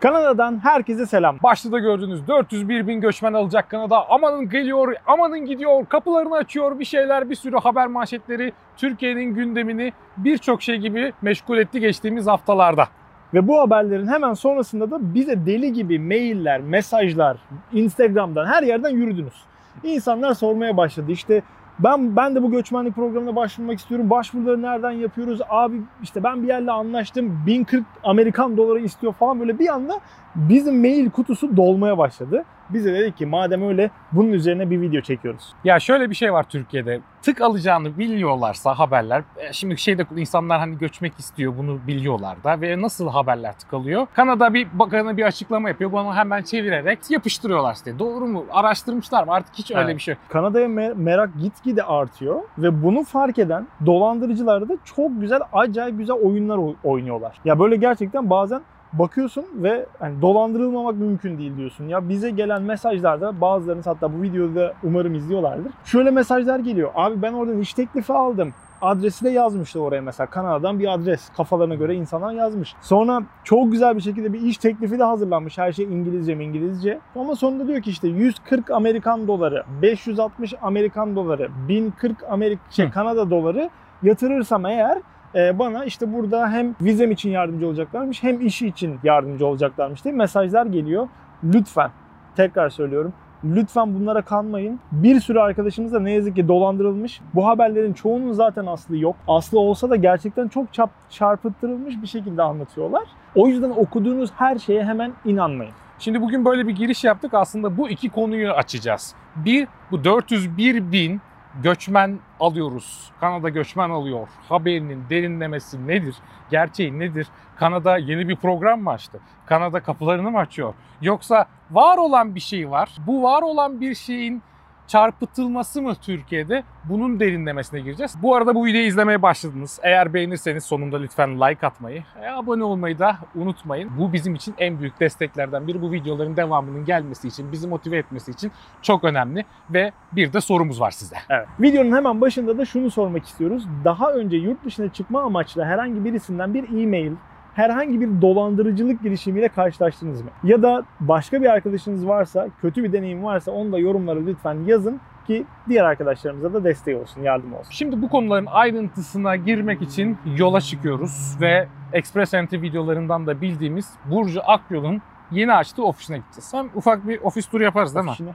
Kanada'dan herkese selam. Başta da gördüğünüz 401 bin göçmen alacak Kanada. Amanın geliyor, amanın gidiyor, kapılarını açıyor bir şeyler, bir sürü haber manşetleri Türkiye'nin gündemini birçok şey gibi meşgul etti geçtiğimiz haftalarda. Ve bu haberlerin hemen sonrasında da bize deli gibi mailler, mesajlar, Instagram'dan her yerden yürüdünüz. İnsanlar sormaya başladı. İşte ben ben de bu göçmenlik programına başvurmak istiyorum. Başvuruları nereden yapıyoruz? Abi işte ben bir yerle anlaştım. 1040 Amerikan doları istiyor falan böyle bir anda bizim mail kutusu dolmaya başladı. Biz de dedik ki madem öyle bunun üzerine bir video çekiyoruz. Ya şöyle bir şey var Türkiye'de. Tık alacağını biliyorlarsa haberler. e, Şimdi şeyde insanlar hani göçmek istiyor bunu biliyorlar da ve nasıl haberler tık alıyor? Kanada bir bakanı bir açıklama yapıyor. Bunu hemen çevirerek yapıştırıyorlar işte. Doğru mu? Araştırmışlar mı? Artık hiç öyle Evet. bir şey. Kanada'ya me- merak gitgide artıyor ve bunu fark eden dolandırıcılar da çok güzel acayip güzel oyunlar oy- oynuyorlar. Ya böyle gerçekten bazen bakıyorsun ve hani dolandırılmamak mümkün değil diyorsun. Ya bize gelen mesajlarda bazılarınız hatta bu videoda da umarım izliyorlardır. Şöyle mesajlar geliyor. Abi ben oradan iş teklifi aldım. Adresi de yazmıştı oraya mesela. Kanada'dan bir adres. Kafalarına göre insanlar yazmış. Sonra çok güzel bir şekilde bir iş teklifi de hazırlanmış. Her şey İngilizce mi İngilizce. Ama sonunda diyor ki işte 140 Amerikan doları, 560 Amerikan doları, 1040 Amerik şey. Kanada doları yatırırsam eğer bana işte burada hem vizem için yardımcı olacaklarmış hem işi için yardımcı olacaklarmış diye mesajlar geliyor. Lütfen tekrar söylüyorum. Lütfen bunlara kanmayın. Bir sürü arkadaşımız da ne yazık ki dolandırılmış. Bu haberlerin çoğunun zaten aslı yok. Aslı olsa da gerçekten çok çap, çarpıttırılmış bir şekilde anlatıyorlar. O yüzden okuduğunuz her şeye hemen inanmayın. Şimdi bugün böyle bir giriş yaptık. Aslında bu iki konuyu açacağız. Bir, bu 401 bin göçmen alıyoruz. Kanada göçmen alıyor. Haberinin derinlemesi nedir? Gerçeği nedir? Kanada yeni bir program mı açtı? Kanada kapılarını mı açıyor? Yoksa var olan bir şey var. Bu var olan bir şeyin çarpıtılması mı Türkiye'de? Bunun derinlemesine gireceğiz. Bu arada bu videoyu izlemeye başladınız. Eğer beğenirseniz sonunda lütfen like atmayı, e, abone olmayı da unutmayın. Bu bizim için en büyük desteklerden biri. Bu videoların devamının gelmesi için, bizi motive etmesi için çok önemli. Ve bir de sorumuz var size. Evet. Videonun hemen başında da şunu sormak istiyoruz. Daha önce yurt dışına çıkma amaçlı herhangi birisinden bir e-mail, herhangi bir dolandırıcılık girişimiyle karşılaştınız mı? Ya da başka bir arkadaşınız varsa, kötü bir deneyim varsa onu da yorumlara lütfen yazın ki diğer arkadaşlarımıza da destek olsun, yardım olsun. Şimdi bu konuların ayrıntısına girmek için yola çıkıyoruz ve Express Entry videolarından da bildiğimiz Burcu Akyol'un yeni açtığı ofisine gideceğiz. Hem ufak bir ofis turu yaparız değil mi? Ofisine.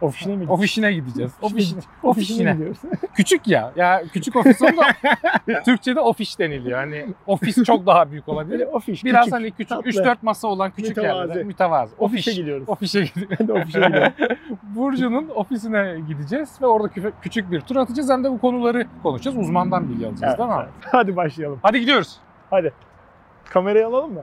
Ofisine mi? Ofisine gideceğiz. Ofisine. Ofisine Ofisine. gidiyoruz. Küçük ya. Ya küçük ofis oldu. Türkçe'de ofis deniliyor. Hani ofis çok daha büyük olabilir. Ofis, Biraz küçük, hani küçük tatlı. 3-4 masa olan küçük Mütevazı. yerlerde mütevazı. Ofise Ofis. gidiyoruz. Ofise gidiyoruz. Ofise gidiyorum. Burcu'nun ofisine gideceğiz ve orada küçük bir tur atacağız. Hem de bu konuları konuşacağız. Uzmandan bilgi alacağız Evet, değil mi? evet. Hadi başlayalım. Hadi gidiyoruz. Hadi. Kamerayı alalım mı?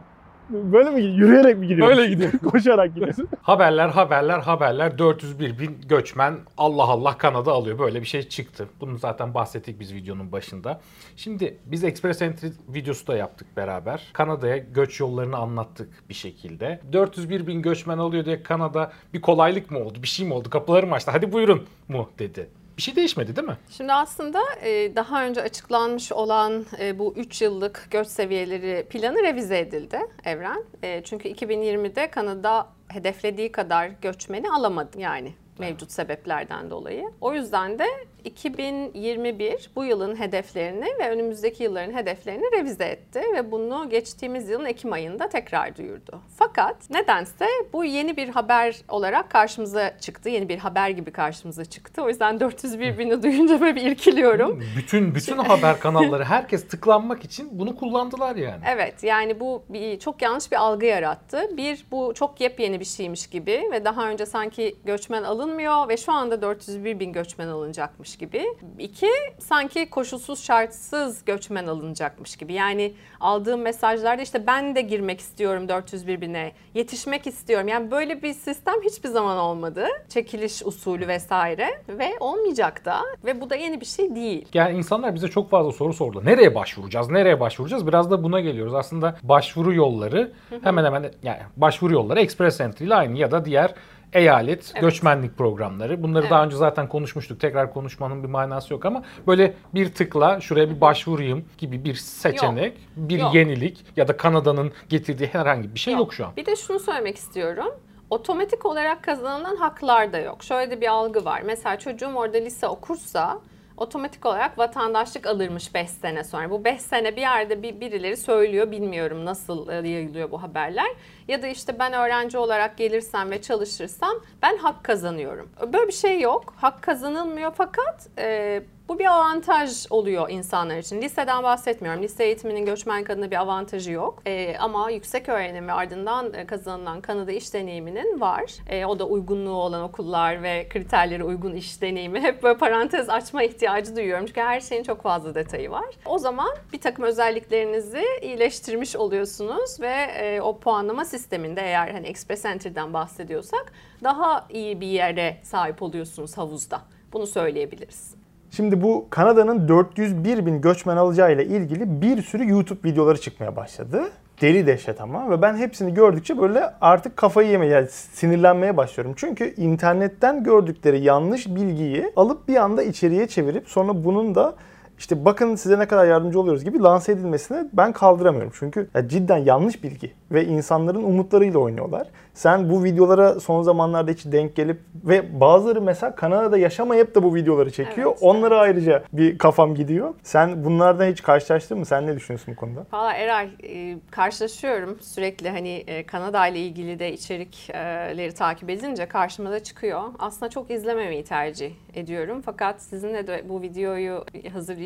Böyle mi gidiyoruz? Yürüyerek mi gidiyoruz? Böyle gidiyoruz. Koşarak gidiyoruz. Haberler, haberler, haberler. 401 bin göçmen Allah Allah Kanada alıyor. Böyle bir şey çıktı. Bunu zaten bahsettik biz videonun başında. Şimdi biz Express Entry videosu da yaptık beraber. Kanada'ya göç yollarını anlattık bir şekilde. 401 bin göçmen alıyor diye Kanada bir kolaylık mı oldu? Bir şey mi oldu? Kapıları mı açtı? Hadi buyurun mu dedi. Bir şey değişmedi değil mi? Şimdi aslında e, daha önce açıklanmış olan e, bu 3 yıllık göç seviyeleri planı revize edildi Evren. E, Çünkü 2020'de Kanada hedeflediği kadar göçmeni alamadı yani mevcut sebeplerden dolayı. O yüzden de 2021 bu yılın hedeflerini ve önümüzdeki yılların hedeflerini revize etti ve bunu geçtiğimiz yılın Ekim ayında tekrar duyurdu. Fakat nedense bu yeni bir haber olarak karşımıza çıktı. Yeni bir haber gibi karşımıza çıktı. O yüzden 401 bini duyunca böyle bir irkiliyorum. Bütün bütün haber kanalları herkes tıklanmak için bunu kullandılar yani. Evet yani bu bir, çok yanlış bir algı yarattı. Bir bu çok yepyeni bir şeymiş gibi ve daha önce sanki göçmen alınmıyor ve şu anda 401 bin göçmen alınacakmış gibi. İki sanki koşulsuz şartsız göçmen alınacakmış gibi. Yani aldığım mesajlarda işte ben de girmek istiyorum 401 bine, yetişmek istiyorum. Yani böyle bir sistem hiçbir zaman olmadı. Çekiliş usulü vesaire ve olmayacak da ve bu da yeni bir şey değil. Yani insanlar bize çok fazla soru sordu. Nereye başvuracağız? Nereye başvuracağız? Biraz da buna geliyoruz. Aslında başvuru yolları hemen hemen yani başvuru yolları Express Entry ile aynı ya da diğer eyalet Evet. göçmenlik programları. Bunları Evet. daha önce zaten konuşmuştuk. Tekrar konuşmanın bir manası yok ama böyle bir tıkla şuraya bir başvurayım gibi bir seçenek, bir Yok. yenilik ya da Kanada'nın getirdiği herhangi bir şey yok, şu an. Bir de şunu söylemek istiyorum. Otomatik olarak kazanılan haklar da yok. Şöyle de bir algı var. Mesela çocuğum orada lise okursa otomatik olarak vatandaşlık alırmış 5 sene sonra. Bu 5 sene bir yerde bir birileri söylüyor. Bilmiyorum nasıl e, yayılıyor bu haberler. Ya da işte ben öğrenci olarak gelirsem ve çalışırsam ben hak kazanıyorum. Böyle bir şey yok. Hak kazanılmıyor fakat e, bu bir avantaj oluyor insanlar için. Liseden bahsetmiyorum. Lise eğitiminin göçmen kadına bir avantajı yok. Ee, ama yüksek öğrenim ve ardından e, kazanılan Kanada iş deneyiminin var. Ee, o da uygunluğu olan okullar ve kriterlere uygun iş deneyimi. Hep böyle parantez açma ihtiyacı duyuyorum. Çünkü her şeyin çok fazla detayı var. O zaman bir takım özelliklerinizi iyileştirmiş oluyorsunuz ve e, o puanlama sisteminde eğer hani Express Entry'den bahsediyorsak daha iyi bir yere sahip oluyorsunuz havuzda. Bunu söyleyebiliriz. Şimdi bu Kanada'nın 401 bin göçmen alacağı ile ilgili bir sürü YouTube videoları çıkmaya başladı. Deli dehşet ama ve ben hepsini gördükçe böyle artık kafayı yemeye, yani sinirlenmeye başlıyorum. Çünkü internetten gördükleri yanlış bilgiyi alıp bir anda içeriye çevirip sonra bunun da işte bakın size ne kadar yardımcı oluyoruz gibi lanse edilmesini ben kaldıramıyorum. Çünkü ya cidden yanlış bilgi ve insanların umutlarıyla oynuyorlar. Sen bu videolara son zamanlarda hiç denk gelip ve bazıları mesela Kanada'da yaşamayıp da bu videoları çekiyor. Evet, Onlara ayrıca bir kafam gidiyor. Sen bunlardan hiç karşılaştın mı? Sen ne düşünüyorsun bu konuda? Valla Eray e, karşılaşıyorum sürekli hani e, Kanada ile ilgili de içerikleri takip edince karşıma da çıkıyor. Aslında çok izlememeyi tercih ediyorum fakat sizinle de bu videoyu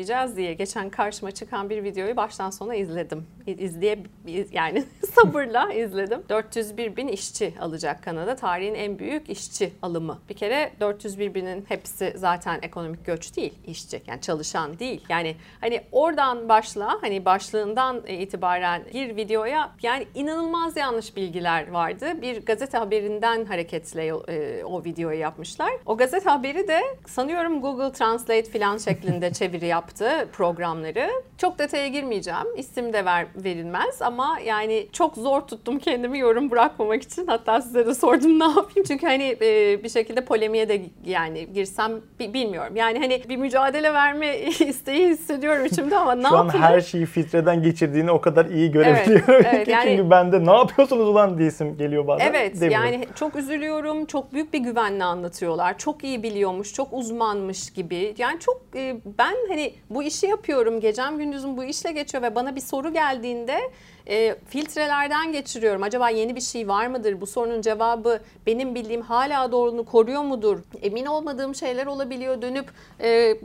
hazırlayacağız diye geçen karşıma çıkan bir videoyu baştan sona izledim. İzleye yani sabırla izledim. 401 bin işçi alacak Kanada. Tarihin en büyük işçi alımı. Bir kere 401 binin hepsi zaten ekonomik göç değil işçi. Yani çalışan değil. Yani hani oradan başla hani başlığından itibaren gir videoya yani inanılmaz yanlış bilgiler vardı. Bir gazete haberinden hareketle e, o videoyu yapmışlar. O gazete haberi de sanıyorum Google Translate falan şeklinde çeviri yaptı programları. Çok detaya girmeyeceğim. İsim de ver, verilmez ama yani çok zor tuttum kendimi yorum bırakmamak için. Hatta size de sordum ne yapayım. Çünkü hani e, bir şekilde polemiğe de yani girsem bi- bilmiyorum. Yani hani bir mücadele verme isteği hissediyorum içimde ama ne Şu an yapayım? her şeyi filtreden geçirdiğini o kadar iyi görebiliyorum evet, ki yani- çünkü bende ne yapıyorsunuz ulan diyesim geliyor bazen. Evet demiyorum. yani çok üzülüyorum. Çok büyük bir güvenle anlatıyorlar. Çok iyi biliyormuş, çok uzmanmış gibi. Yani çok e, ben hani bu işi yapıyorum. Gecem gündüzüm bu işle geçiyor ve bana bir soru geldiğinde e, filtrelerden geçiriyorum. Acaba yeni bir şey var mıdır? Bu sorunun cevabı benim bildiğim hala doğruluğunu koruyor mudur? Emin olmadığım şeyler olabiliyor. Dönüp e,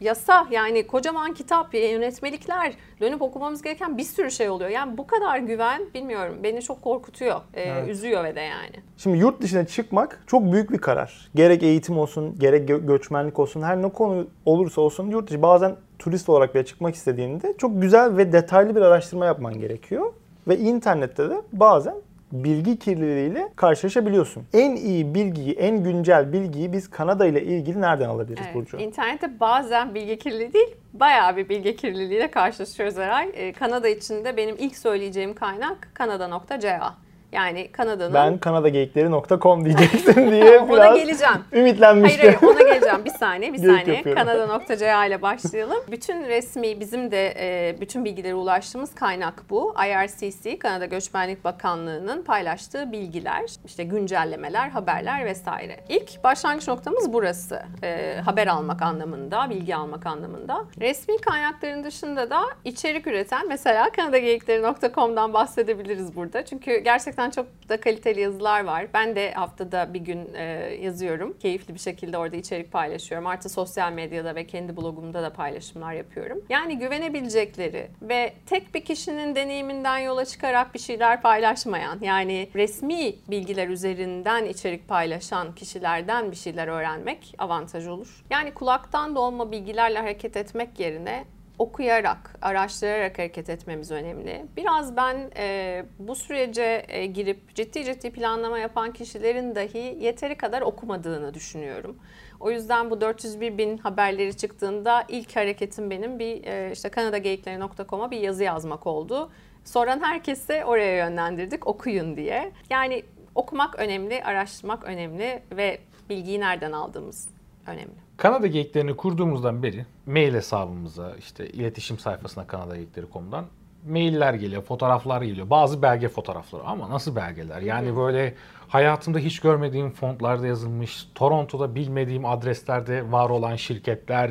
yasa yani kocaman kitap, yönetmelikler dönüp okumamız gereken bir sürü şey oluyor. Yani bu kadar güven bilmiyorum beni çok korkutuyor, e, Evet. üzüyor ve de yani. Şimdi yurt dışına çıkmak çok büyük bir karar. Gerek eğitim olsun, gerek gö- göçmenlik olsun, her ne konu olursa olsun yurt dışı bazen turist olarak bile çıkmak istediğinde çok güzel ve detaylı bir araştırma yapman gerekiyor. Ve internette de bazen bilgi kirliliğiyle karşılaşabiliyorsun. En iyi bilgiyi, en güncel bilgiyi biz Kanada ile ilgili nereden alabiliriz Evet, Burcu? İnternette bazen bilgi kirliliği değil, bayağı bir bilgi kirliliğiyle karşılaşıyoruz Eray. Ee, Kanada içinde benim ilk söyleyeceğim kaynak kanada.ca. Yani Kanada'nın... Ben kanadageyikleri.com diyeceksin diye ona biraz geleceğim. ümitlenmiştim. Hayır hayır ona geleceğim bir saniye bir Geyik saniye. Kanada.ca ile başlayalım. Bütün resmi bizim de e, bütün bilgilere ulaştığımız kaynak bu. IRCC Kanada Göçmenlik Bakanlığı'nın paylaştığı bilgiler, işte güncellemeler, haberler vesaire. İlk başlangıç noktamız burası. E, haber almak anlamında, bilgi almak anlamında. Resmi kaynakların dışında da içerik üreten mesela kanadageyikleri.com'dan bahsedebiliriz burada. Çünkü gerçekten çok da kaliteli yazılar var. Ben de haftada bir gün e, yazıyorum. Keyifli bir şekilde orada içerik paylaşıyorum. Artı sosyal medyada ve kendi blogumda da paylaşımlar yapıyorum. Yani güvenebilecekleri ve tek bir kişinin deneyiminden yola çıkarak bir şeyler paylaşmayan, yani resmi bilgiler üzerinden içerik paylaşan kişilerden bir şeyler öğrenmek avantaj olur. Yani kulaktan dolma bilgilerle hareket etmek yerine okuyarak, araştırarak hareket etmemiz önemli. Biraz ben e, bu sürece e, girip ciddi ciddi planlama yapan kişilerin dahi yeteri kadar okumadığını düşünüyorum. O yüzden bu 401 bin haberleri çıktığında ilk hareketim benim bir e, işte kanadageyikleri.com'a bir yazı yazmak oldu. Soran herkese oraya yönlendirdik okuyun diye. Yani okumak önemli, araştırmak önemli ve bilgiyi nereden aldığımız önemli. Kanada Geyiklerini kurduğumuzdan beri mail hesabımıza, işte iletişim sayfasına kanadageyikleri.com'dan mailler geliyor, fotoğraflar geliyor. Bazı belge fotoğrafları ama nasıl belgeler? Yani böyle hayatımda hiç görmediğim fontlarda yazılmış, Toronto'da bilmediğim adreslerde var olan şirketler.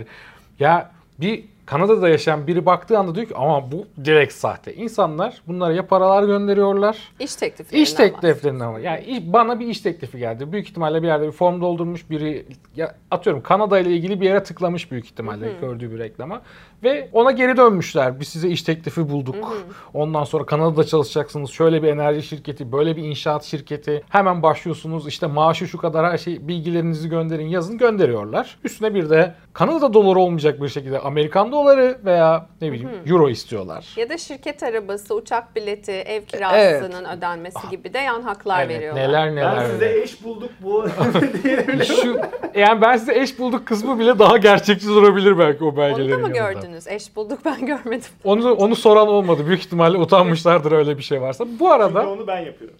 Ya bir Kanada'da yaşayan biri baktığı anda diyor ki ama bu direkt sahte. İnsanlar bunlara ya paralar gönderiyorlar. İş tekliflerinden İş tekliflerinden var. Yani iş- bana bir iş teklifi geldi. Büyük ihtimalle bir yerde bir form doldurmuş biri ya atıyorum Kanada ile ilgili bir yere tıklamış büyük ihtimalle gördüğü bir reklama ve ona geri dönmüşler. Biz size iş teklifi bulduk. Ondan sonra Kanada'da çalışacaksınız. Şöyle bir enerji şirketi, böyle bir inşaat şirketi. Hemen başlıyorsunuz. İşte maaşı şu kadar her şey bilgilerinizi gönderin, yazın gönderiyorlar. Üstüne bir de Kanada doları olmayacak bir şekilde Amerikan doları veya ne bileyim euro istiyorlar. Ya da şirket arabası, uçak bileti, ev kirasının ödenmesi gibi de yan haklar Evet, veriyorlar. neler neler. Ben size eş bulduk bu diyebilirim. Şu yani ben size eş bulduk kısmı bile daha gerçekçi durabilir belki o Onu belgelerin da mı yanında. gördünüz? Eş bulduk ben görmedim. Onu onu soran olmadı. Büyük ihtimalle utanmışlardır öyle bir şey varsa. Bu Çünkü arada onu ben yapıyorum.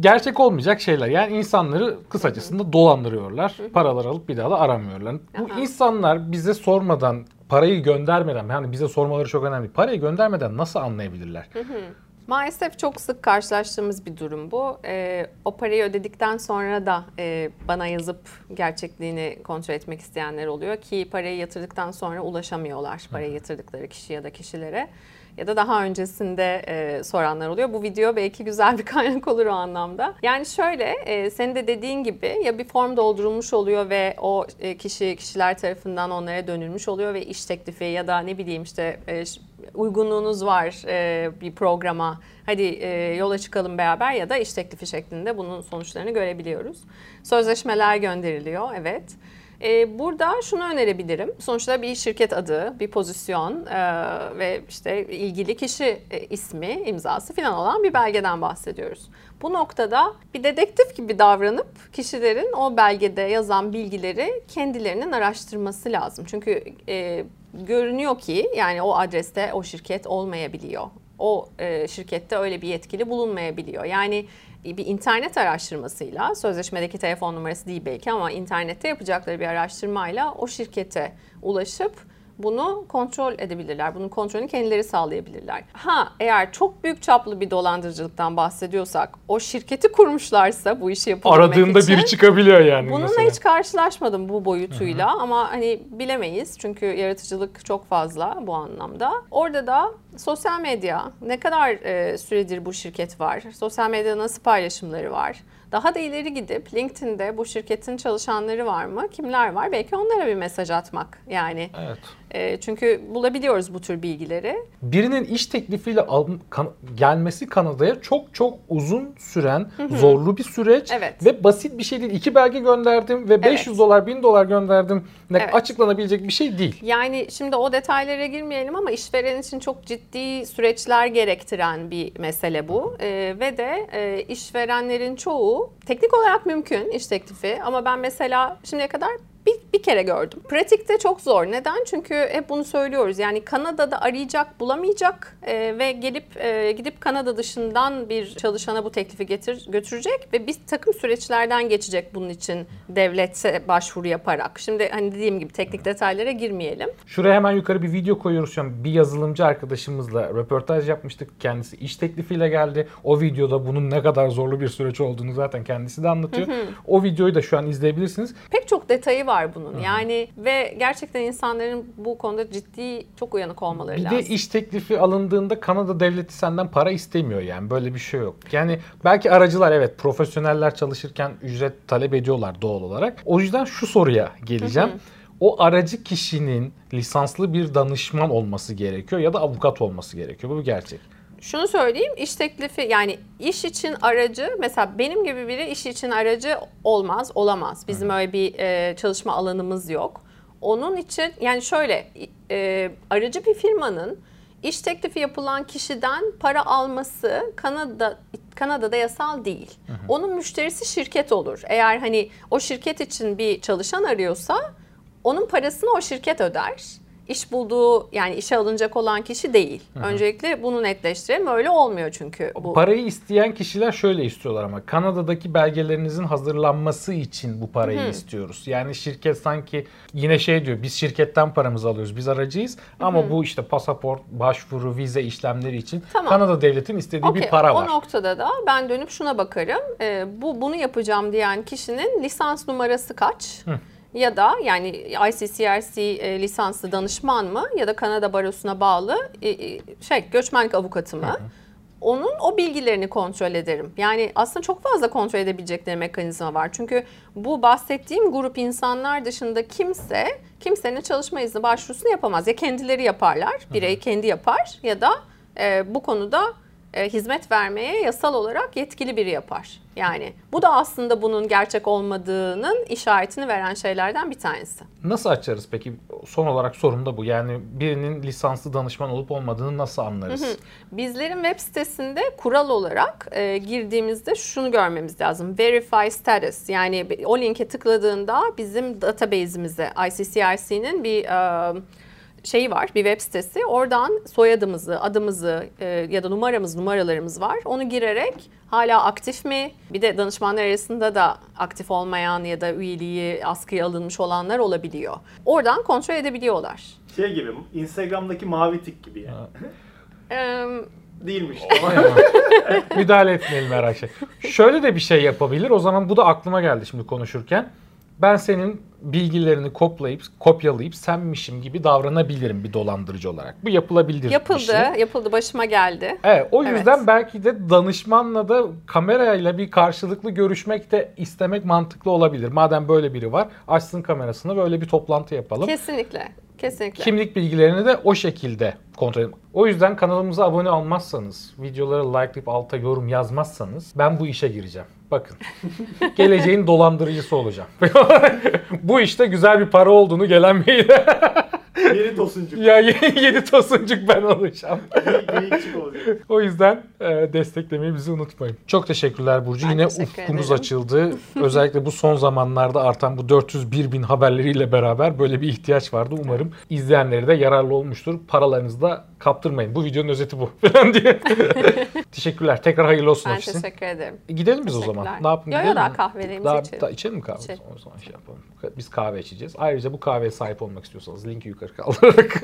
Gerçek olmayacak şeyler. Yani insanları kısacasında dolandırıyorlar. Paralar alıp bir daha da aramıyorlar. Bu Aha. insanlar bize sormadan parayı göndermeden yani bize sormaları çok önemli. Parayı göndermeden nasıl anlayabilirler? Maalesef çok sık karşılaştığımız bir durum bu. Ee, o parayı ödedikten sonra da e, bana yazıp gerçekliğini kontrol etmek isteyenler oluyor ki parayı yatırdıktan sonra ulaşamıyorlar parayı yatırdıkları kişi ya da kişilere. Ya da daha öncesinde e, soranlar oluyor. Bu video belki güzel bir kaynak olur o anlamda. Yani şöyle, e, senin de dediğin gibi ya bir form doldurulmuş oluyor ve o e, kişi kişiler tarafından onlara dönülmüş oluyor ve iş teklifi ya da ne bileyim işte e, uygunluğunuz var e, bir programa. Hadi e, yola çıkalım beraber ya da iş teklifi şeklinde bunun sonuçlarını görebiliyoruz. Sözleşmeler gönderiliyor, evet. E, burada şunu önerebilirim. Sonuçta bir şirket adı, bir pozisyon e, ve işte ilgili kişi e, ismi, imzası falan olan bir belgeden bahsediyoruz. Bu noktada bir dedektif gibi davranıp kişilerin o belgede yazan bilgileri kendilerinin araştırması lazım. Çünkü e, görünüyor ki yani o adreste o şirket olmayabiliyor. O e, şirkette öyle bir yetkili bulunmayabiliyor. Yani bir internet araştırmasıyla, sözleşmedeki telefon numarası değil belki ama internette yapacakları bir araştırmayla o şirkete ulaşıp bunu kontrol edebilirler. Bunun kontrolünü kendileri sağlayabilirler. Ha eğer çok büyük çaplı bir dolandırıcılıktan bahsediyorsak, o şirketi kurmuşlarsa bu işi yapabilmek Aradığında için, biri çıkabiliyor yani Bununla mesela. hiç karşılaşmadım bu boyutuyla ama hani bilemeyiz çünkü yaratıcılık çok fazla bu anlamda. Orada da sosyal medya ne kadar e, süredir bu şirket var? Sosyal medyada nasıl paylaşımları var? Daha da ileri gidip LinkedIn'de bu şirketin çalışanları var mı? Kimler var? Belki onlara bir mesaj atmak yani. Evet. E, çünkü bulabiliyoruz bu tür bilgileri. birinin iş teklifiyle al- kan- gelmesi Kanada'ya çok çok uzun süren, zorlu bir süreç Evet. ve basit bir şey değil. İki belge gönderdim ve 500 dolar, 1000 dolar gönderdim. Ne Evet. açıklanabilecek bir şey değil. Yani şimdi o detaylara girmeyelim ama işveren için çok ciddi süreçler gerektiren bir mesele bu. Ee, ve de e, işverenlerin çoğu teknik olarak mümkün iş teklifi ama ben mesela şimdiye kadar bir, bir kere gördüm. Pratikte çok zor. Neden? Çünkü hep bunu söylüyoruz. Yani Kanada'da arayacak, bulamayacak e, ve gelip e, gidip Kanada dışından bir çalışana bu teklifi getir götürecek ve bir takım süreçlerden geçecek bunun için devlete başvuru yaparak. Şimdi hani dediğim gibi teknik detaylara girmeyelim. Şuraya hemen yukarı bir video koyuyoruz şu an. Bir yazılımcı arkadaşımızla röportaj yapmıştık. Kendisi iş teklifiyle geldi. O videoda bunun ne kadar zorlu bir süreç olduğunu zaten kendisi de anlatıyor. O videoyu da şu an izleyebilirsiniz. Pek çok detayı var bunun. Yani ve gerçekten insanların bu konuda ciddi çok uyanık olmaları Bir lazım. de iş teklifi alındığında Kanada devleti senden para istemiyor yani böyle bir şey yok. Yani belki aracılar evet profesyoneller çalışırken ücret talep ediyorlar doğal olarak. O yüzden şu soruya geleceğim. O aracı kişinin lisanslı bir danışman olması gerekiyor ya da avukat olması gerekiyor. Bu bir gerçek. Şunu söyleyeyim, iş teklifi yani iş için aracı mesela benim gibi biri iş için aracı olmaz, olamaz. Bizim öyle bir e, çalışma alanımız yok. Onun için yani şöyle e, aracı bir firmanın iş teklifi yapılan kişiden para alması Kanada Kanada'da yasal değil. Onun müşterisi şirket olur. Eğer hani o şirket için bir çalışan arıyorsa onun parasını o şirket öder. İş bulduğu yani işe alınacak olan kişi değil. Öncelikle bunu netleştirelim. Öyle olmuyor çünkü bu. Parayı isteyen kişiler şöyle istiyorlar ama Kanada'daki belgelerinizin hazırlanması için bu parayı istiyoruz. Yani şirket sanki yine şey diyor biz şirketten paramızı alıyoruz biz aracıyız ama bu işte pasaport, başvuru, vize işlemleri için Tamam. Kanada devletin istediği bir Okey, para o var. noktada da ben dönüp şuna bakarım. Ee, bu bunu yapacağım diyen kişinin lisans numarası kaç? Ya da yani ICCRC e, lisanslı danışman mı ya da Kanada Barosu'na bağlı e, e, şey göçmenlik avukatı mı? Onun o bilgilerini kontrol ederim. Yani aslında çok fazla kontrol edebilecekleri mekanizma var. Çünkü bu bahsettiğim grup insanlar dışında kimse kimsenin çalışma izni başvurusunu yapamaz. Ya kendileri yaparlar, birey kendi yapar ya da e, bu konuda e, hizmet vermeye yasal olarak yetkili biri yapar. Yani bu da aslında bunun gerçek olmadığının işaretini veren şeylerden bir tanesi. Nasıl açarız peki? Son olarak sorum da bu. Yani birinin lisanslı danışman olup olmadığını nasıl anlarız? Bizlerin web sitesinde kural olarak e, girdiğimizde şunu görmemiz lazım. Verify status yani o linke tıkladığında bizim database'imize ICCRC'nin bir e, şeyi var, bir web sitesi. Oradan soyadımızı, adımızı e, ya da numaramız, numaralarımız var. Onu girerek hala aktif mi? Bir de danışmanlar arasında da aktif olmayan ya da üyeliği askıya alınmış olanlar olabiliyor. Oradan kontrol edebiliyorlar. Şey gibi Instagram'daki mavi tik gibi yani. Eee Değilmiş. Müdahale etmeyelim her şey. Şöyle de bir şey yapabilir. O zaman bu da aklıma geldi şimdi konuşurken. Ben senin bilgilerini kopyalayıp kopyalayıp senmişim gibi davranabilirim bir dolandırıcı olarak. Bu yapılabilir bir Yapıldı, şey. yapıldı. Başıma geldi. Evet, o Evet. yüzden belki de danışmanla da kamerayla bir karşılıklı görüşmek de istemek mantıklı olabilir. Madem böyle biri var, açsın kamerasını böyle bir toplantı yapalım. Kesinlikle, kesinlikle. Kimlik bilgilerini de o şekilde kontrol edin. O yüzden kanalımıza abone olmazsanız, videoları likelayıp alta yorum yazmazsanız ben bu işe gireceğim. Bakın. Geleceğin dolandırıcısı olacağım. bu işte güzel bir para olduğunu gelen mail. Yeni tosuncuk. ya yeni tosuncuk ben olacağım. Geyikçik olacak. O yüzden e, desteklemeyi bizi unutmayın. Çok teşekkürler Burcu. Ben Yine teşekkür ufkunuz ederim. açıldı. Özellikle bu son zamanlarda artan bu 401 bin haberleriyle beraber böyle bir ihtiyaç vardı. Umarım izleyenleri de yararlı olmuştur. Paralarınızı da kaptırmayın. Bu videonun özeti bu falan diye. Teşekkürler. Tekrar hayırlı olsun Ben ofisin. teşekkür ederim. Gidelim biz o zaman. Ne yapalım? Yo yo gidelim daha mi? kahvelerimizi Daha, içelim. daha içelim mi kahve? İçelim. O zaman şey yapalım. Biz kahve içeceğiz. Ayrıca bu kahveye sahip olmak istiyorsanız linki yukarı Kırk aldırarak.